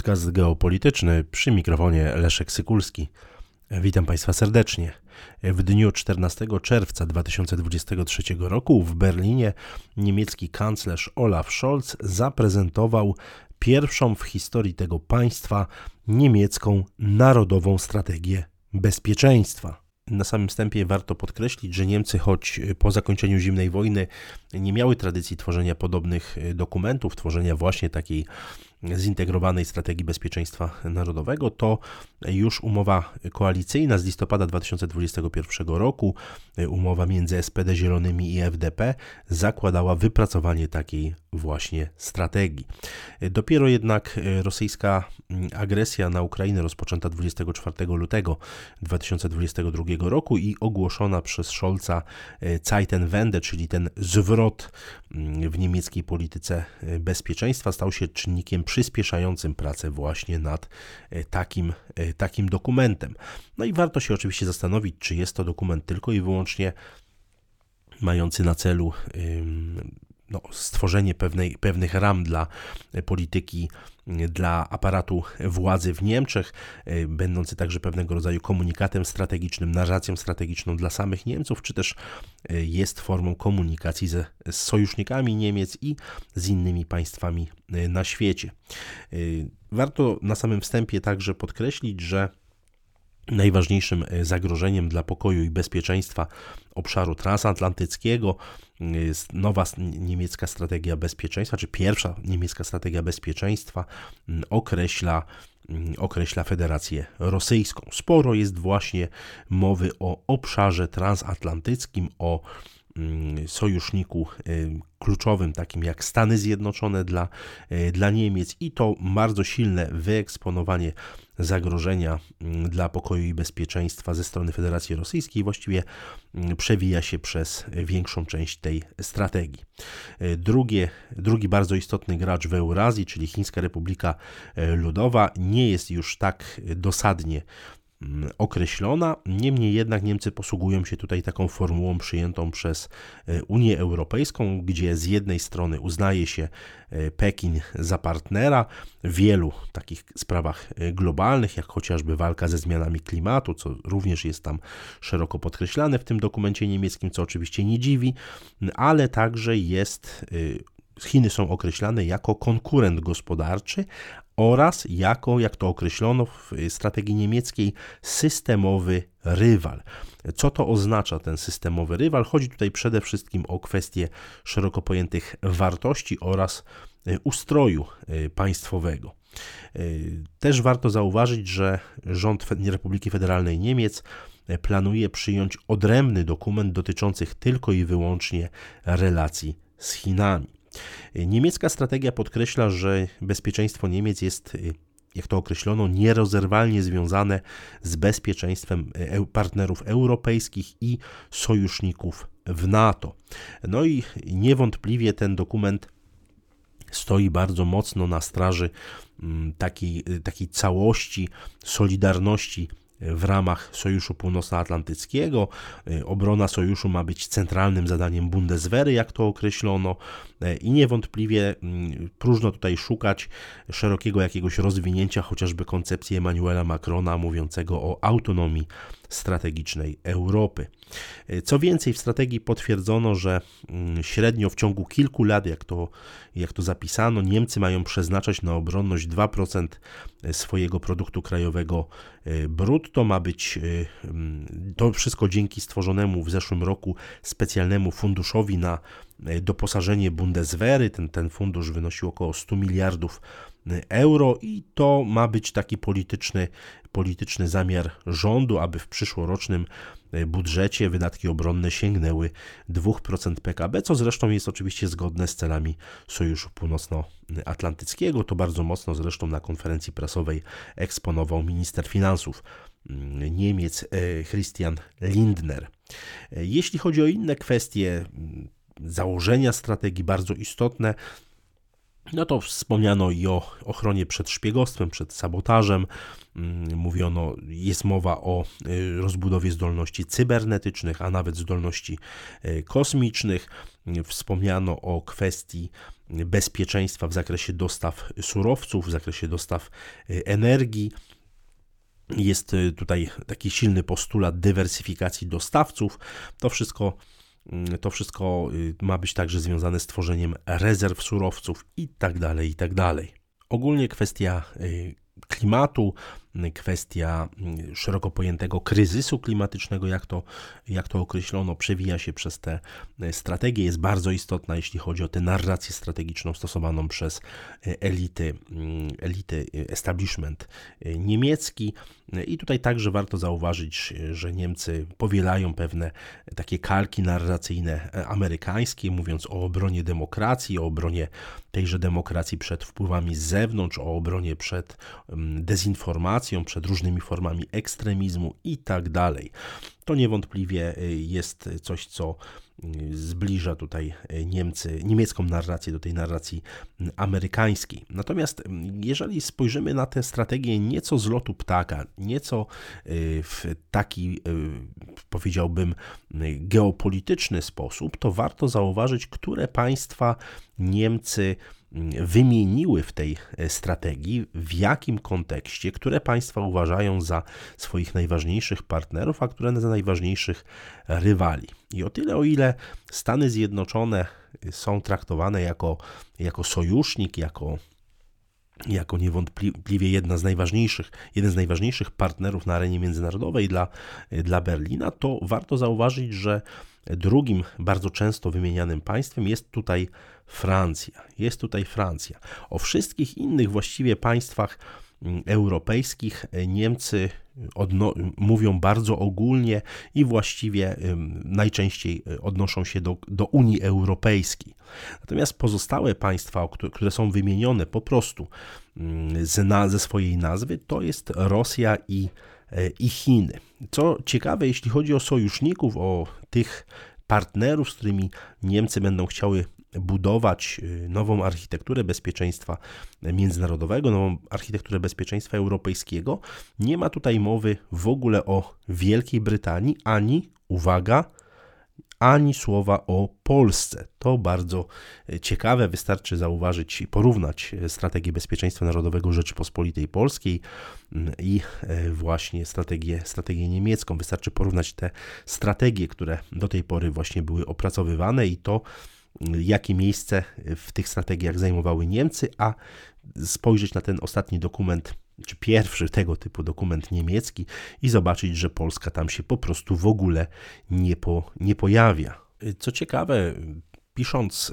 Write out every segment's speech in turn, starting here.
Podcast geopolityczny przy mikrofonie Leszek Sykulski. Witam Państwa serdecznie. W dniu 14 czerwca 2023 roku w Berlinie niemiecki kanclerz Olaf Scholz zaprezentował pierwszą w historii tego państwa niemiecką narodową strategię bezpieczeństwa. Na samym wstępie warto podkreślić, że Niemcy, choć po zakończeniu zimnej wojny nie miały tradycji tworzenia podobnych dokumentów, tworzenia właśnie takiej zintegrowanej strategii bezpieczeństwa narodowego, to już umowa koalicyjna z listopada 2021 roku, umowa między SPD Zielonymi i FDP, zakładała wypracowanie takiej właśnie strategii. Dopiero jednak rosyjska agresja na Ukrainę rozpoczęta 24 lutego 2022 roku i ogłoszona przez Scholza Zeitenwende, czyli ten zwrot w niemieckiej polityce bezpieczeństwa, stał się czynnikiem przyspieszającym pracę właśnie nad e, takim, e, takim dokumentem. No i warto się oczywiście zastanowić, czy jest to dokument tylko i wyłącznie mający na celu no, stworzenie pewnej, pewnych ram dla polityki, dla aparatu władzy w Niemczech, e, będący także pewnego rodzaju komunikatem strategicznym, narracją strategiczną dla samych Niemców, czy też e, jest formą komunikacji ze, z sojusznikami Niemiec i z innymi państwami e, na świecie. Warto na samym wstępie także podkreślić, że Najważniejszym e, zagrożeniem dla pokoju i bezpieczeństwa obszaru transatlantyckiego jest nowa niemiecka strategia bezpieczeństwa, czy pierwsza niemiecka strategia bezpieczeństwa określa, określa Federację Rosyjską. Sporo jest właśnie mowy o obszarze transatlantyckim, o sojuszniku kluczowym, takim jak Stany Zjednoczone dla, dla Niemiec i to bardzo silne wyeksponowanie zagrożenia mm, dla pokoju i bezpieczeństwa ze strony Federacji Rosyjskiej właściwie mm, przewija się przez większą część tej strategii. E, drugie, drugi bardzo istotny gracz w Eurazji, czyli Chińska Republika Ludowa, nie jest już tak dosadnie Mm, określona. Niemniej jednak Niemcy posługują się tutaj taką formułą przyjętą przez e, Unię Europejską, gdzie z jednej strony uznaje się e, Pekin za partnera w wielu takich sprawach e, globalnych, jak chociażby walka ze zmianami klimatu, co również jest tam szeroko podkreślane w tym dokumencie niemieckim, co oczywiście nie dziwi, ale także jest Chiny są określane jako konkurent gospodarczy, oraz jako, jak to określono w strategii niemieckiej, systemowy rywal. Co to oznacza ten systemowy rywal? Chodzi tutaj przede wszystkim o kwestie szeroko pojętych wartości oraz e, ustroju e, państwowego. Też warto zauważyć, że rząd Republiki Federalnej Niemiec planuje przyjąć odrębny dokument dotyczący tylko i wyłącznie relacji z Chinami. Niemiecka strategia podkreśla, że bezpieczeństwo Niemiec jest jak to określono, nierozerwalnie związane z bezpieczeństwem e, partnerów europejskich i sojuszników w NATO. No i niewątpliwie ten dokument stoi bardzo mocno na straży mm, takiej, takiej całości, solidarności w ramach Sojuszu Północnoatlantyckiego. Y, obrona sojuszu ma być centralnym zadaniem Bundeswehry, jak to określono, y, i niewątpliwie mm, próżno tutaj szukać szerokiego jakiegoś rozwinięcia chociażby koncepcji Emmanuela Macrona mówiącego o autonomii strategicznej Europy. Co więcej, w strategii potwierdzono, że mm, średnio w ciągu kilku lat, jak to, jak to zapisano, Niemcy mają przeznaczać na obronność 2% swojego produktu krajowego e, brutto. Ma być e, mm, to wszystko dzięki stworzonemu w zeszłym roku specjalnemu funduszowi na e, doposażenie Bundeswehry. Ten, ten fundusz wynosił około 100 miliardów euro i to ma być taki polityczny, polityczny zamiar rządu, aby w przyszłorocznym e, budżecie wydatki obronne sięgnęły 2% PKB, co zresztą jest oczywiście zgodne z celami Sojuszu Północnoatlantyckiego. To bardzo mocno zresztą na konferencji prasowej eksponował minister finansów mm, Niemiec e, Christian Lindner. E, jeśli chodzi o inne kwestie, mm, założenia strategii bardzo istotne, No to wspomniano i o ochronie przed szpiegostwem, przed sabotażem. Mm, mówiono, jest mowa o y, rozbudowie zdolności cybernetycznych, a nawet zdolności y, kosmicznych. Wspomniano o kwestii bezpieczeństwa w zakresie dostaw surowców, w zakresie dostaw y, energii. Jest tutaj taki silny postulat dywersyfikacji dostawców. To wszystko Mm, to wszystko y, ma być także związane z tworzeniem rezerw surowców i tak dalej, i tak. Ogólnie kwestia y, klimatu, kwestia mm, szeroko pojętego kryzysu klimatycznego, jak to, jak to określono, przewija się przez te e, strategie, jest bardzo istotna, jeśli chodzi o tę narrację strategiczną stosowaną przez elity, elity establishment niemiecki. I tutaj także warto zauważyć, że Niemcy powielają pewne takie kalki narracyjne amerykańskie, mówiąc o obronie demokracji, o obronie tejże demokracji przed wpływami z zewnątrz, o obronie przed mm, przed różnymi formami ekstremizmu i tak. To niewątpliwie y, jest coś, co y, zbliża tutaj y, Niemcy, niemiecką narrację do tej narracji amerykańskiej. Natomiast jeżeli spojrzymy na tę strategię nieco z lotu ptaka, nieco w taki, powiedziałbym, geopolityczny sposób, to warto zauważyć, które państwa Niemcy wymieniły w tej e, strategii, w jakim kontekście, które państwa uważają za swoich najważniejszych partnerów, a które za najważniejszych rywali. I o tyle, o ile Stany Zjednoczone są traktowane jako, jako sojusznik, jako jako niewątpliwie jedna z najważniejszych, jeden z najważniejszych partnerów na arenie międzynarodowej dla, dla Berlina, to warto zauważyć, że drugim bardzo często wymienianym państwem jest tutaj Francja. Jest tutaj Francja. O wszystkich innych właściwie państwach europejskich e, Niemcy mówią bardzo ogólnie i właściwie najczęściej e, odnoszą się do, do Unii Europejskiej. Natomiast pozostałe państwa, które są wymienione po prostu mm, ze, ze swojej nazwy, to jest Rosja i, e, i Chiny. Co ciekawe, jeśli chodzi o sojuszników, o tych partnerów, z którymi Niemcy będą chciały budować y, nową architekturę bezpieczeństwa międzynarodowego, nową architekturę bezpieczeństwa europejskiego, nie ma tutaj mowy w ogóle o Wielkiej Brytanii, ani, uwaga, ani słowa o Polsce. To bardzo y, ciekawe, wystarczy zauważyć i porównać y, strategię bezpieczeństwa narodowego Rzeczypospolitej Polskiej mm, i właśnie strategię, strategię niemiecką. Wystarczy porównać te strategie, które do tej pory właśnie były opracowywane i to, jakie miejsce w tych strategiach zajmowały Niemcy, a spojrzeć na ten ostatni dokument, czy pierwszy tego typu dokument niemiecki i zobaczyć, że Polska tam się po prostu w ogóle nie, po, nie pojawia. Co ciekawe, pisząc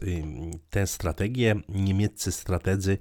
tę strategię, niemieccy strategzy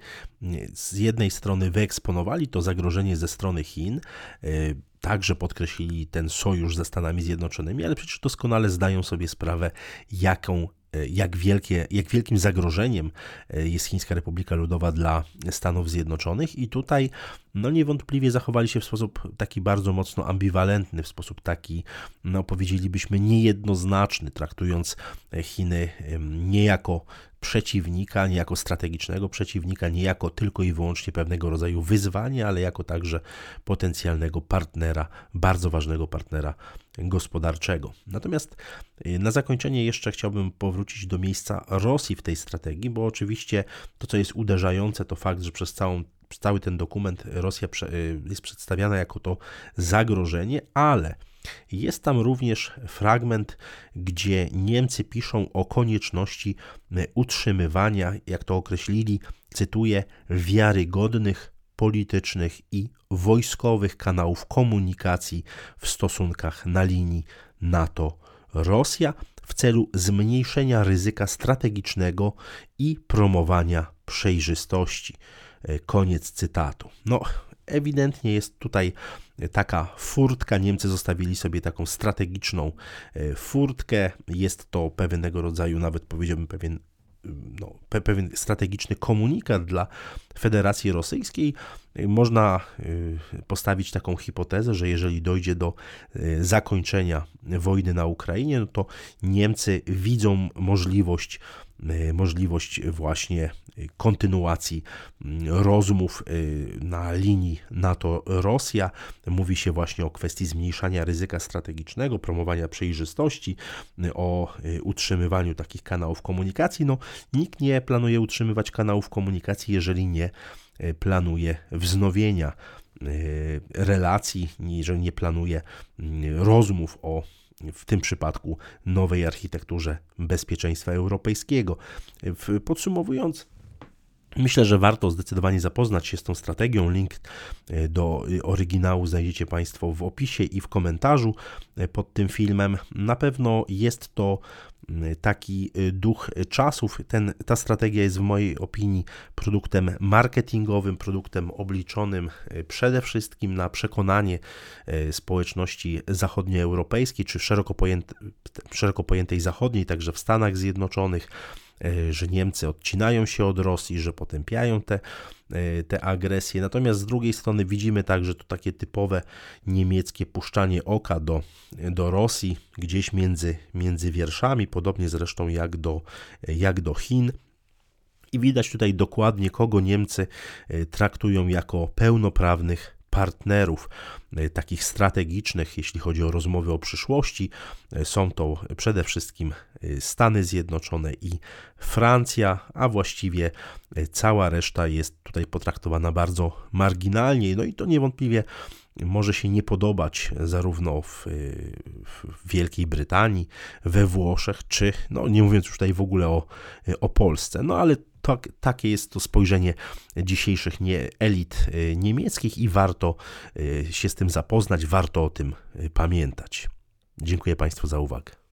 z jednej strony wyeksponowali to zagrożenie ze strony Chin, y, także podkreślili ten sojusz ze Stanami Zjednoczonymi, ale przecież doskonale zdają sobie sprawę, jaką jak, wielkie, jak wielkim zagrożeniem e, jest Chińska Republika Ludowa dla Stanów Zjednoczonych. I tutaj no niewątpliwie zachowali się w sposób taki bardzo mocno ambiwalentny, w sposób taki, no powiedzielibyśmy, niejednoznaczny, traktując Chiny nie jako przeciwnika, nie jako strategicznego przeciwnika, nie jako tylko i wyłącznie pewnego rodzaju wyzwanie, ale jako także potencjalnego partnera, bardzo ważnego partnera gospodarczego. Natomiast y, na zakończenie jeszcze chciałbym powrócić do miejsca Rosji w tej strategii, bo oczywiście to, co jest uderzające, to fakt, że przez całą cały ten dokument Rosja y, jest przedstawiana jako to zagrożenie, ale jest tam również fragment, gdzie Niemcy piszą o konieczności y, utrzymywania, jak to określili, cytuję, wiarygodnych politycznych i wojskowych kanałów komunikacji w stosunkach na linii NATO-Rosja w celu zmniejszenia ryzyka strategicznego i promowania przejrzystości. E, koniec cytatu. No, ewidentnie jest tutaj taka furtka. Niemcy zostawili sobie taką strategiczną e, furtkę. Jest to pewnego rodzaju, nawet powiedziałbym, pewien no, pewien strategiczny komunikat dla Federacji Rosyjskiej. Można y, postawić taką hipotezę, że jeżeli dojdzie do y, zakończenia wojny na Ukrainie, no to Niemcy widzą możliwość możliwość właśnie kontynuacji rozmów na linii NATO-Rosja. Mówi się właśnie o kwestii zmniejszania ryzyka strategicznego, promowania przejrzystości, o utrzymywaniu takich kanałów komunikacji. No, nikt nie planuje utrzymywać kanałów komunikacji, jeżeli nie planuje wznowienia relacji, jeżeli nie planuje rozmów o w tym przypadku nowej architekturze bezpieczeństwa europejskiego. Podsumowując, Myślę, że warto zdecydowanie zapoznać się z tą strategią. Link e, do e, oryginału znajdziecie Państwo w opisie i w komentarzu e, pod tym filmem. Na pewno jest to taki duch czasów. Ten, ta strategia jest w mojej opinii produktem marketingowym, produktem obliczonym przede wszystkim na przekonanie społeczności zachodnioeuropejskiej czy szeroko, pojęte, szeroko pojętej zachodniej, także w Stanach Zjednoczonych że Niemcy odcinają się od Rosji, że potępiają te, e, te agresje. Natomiast z drugiej strony widzimy także to takie typowe niemieckie puszczanie oka do, do Rosji, gdzieś między, między wierszami, podobnie zresztą jak do, jak do Chin. I widać tutaj dokładnie, kogo Niemcy e, traktują jako pełnoprawnych partnerów e, takich strategicznych, jeśli chodzi o rozmowy o przyszłości. E, są to przede wszystkim e, Stany Zjednoczone i Francja, a właściwie cała reszta jest tutaj potraktowana bardzo marginalnie. No i to niewątpliwie może się nie podobać zarówno w, w, Wielkiej Brytanii, we Włoszech, czy, no nie mówiąc już tutaj w ogóle o, o Polsce, no ale tak, takie jest to spojrzenie dzisiejszych nie, elit y, niemieckich i warto y, się z tym zapoznać, warto o tym y, pamiętać. Dziękuję Państwu za uwagę.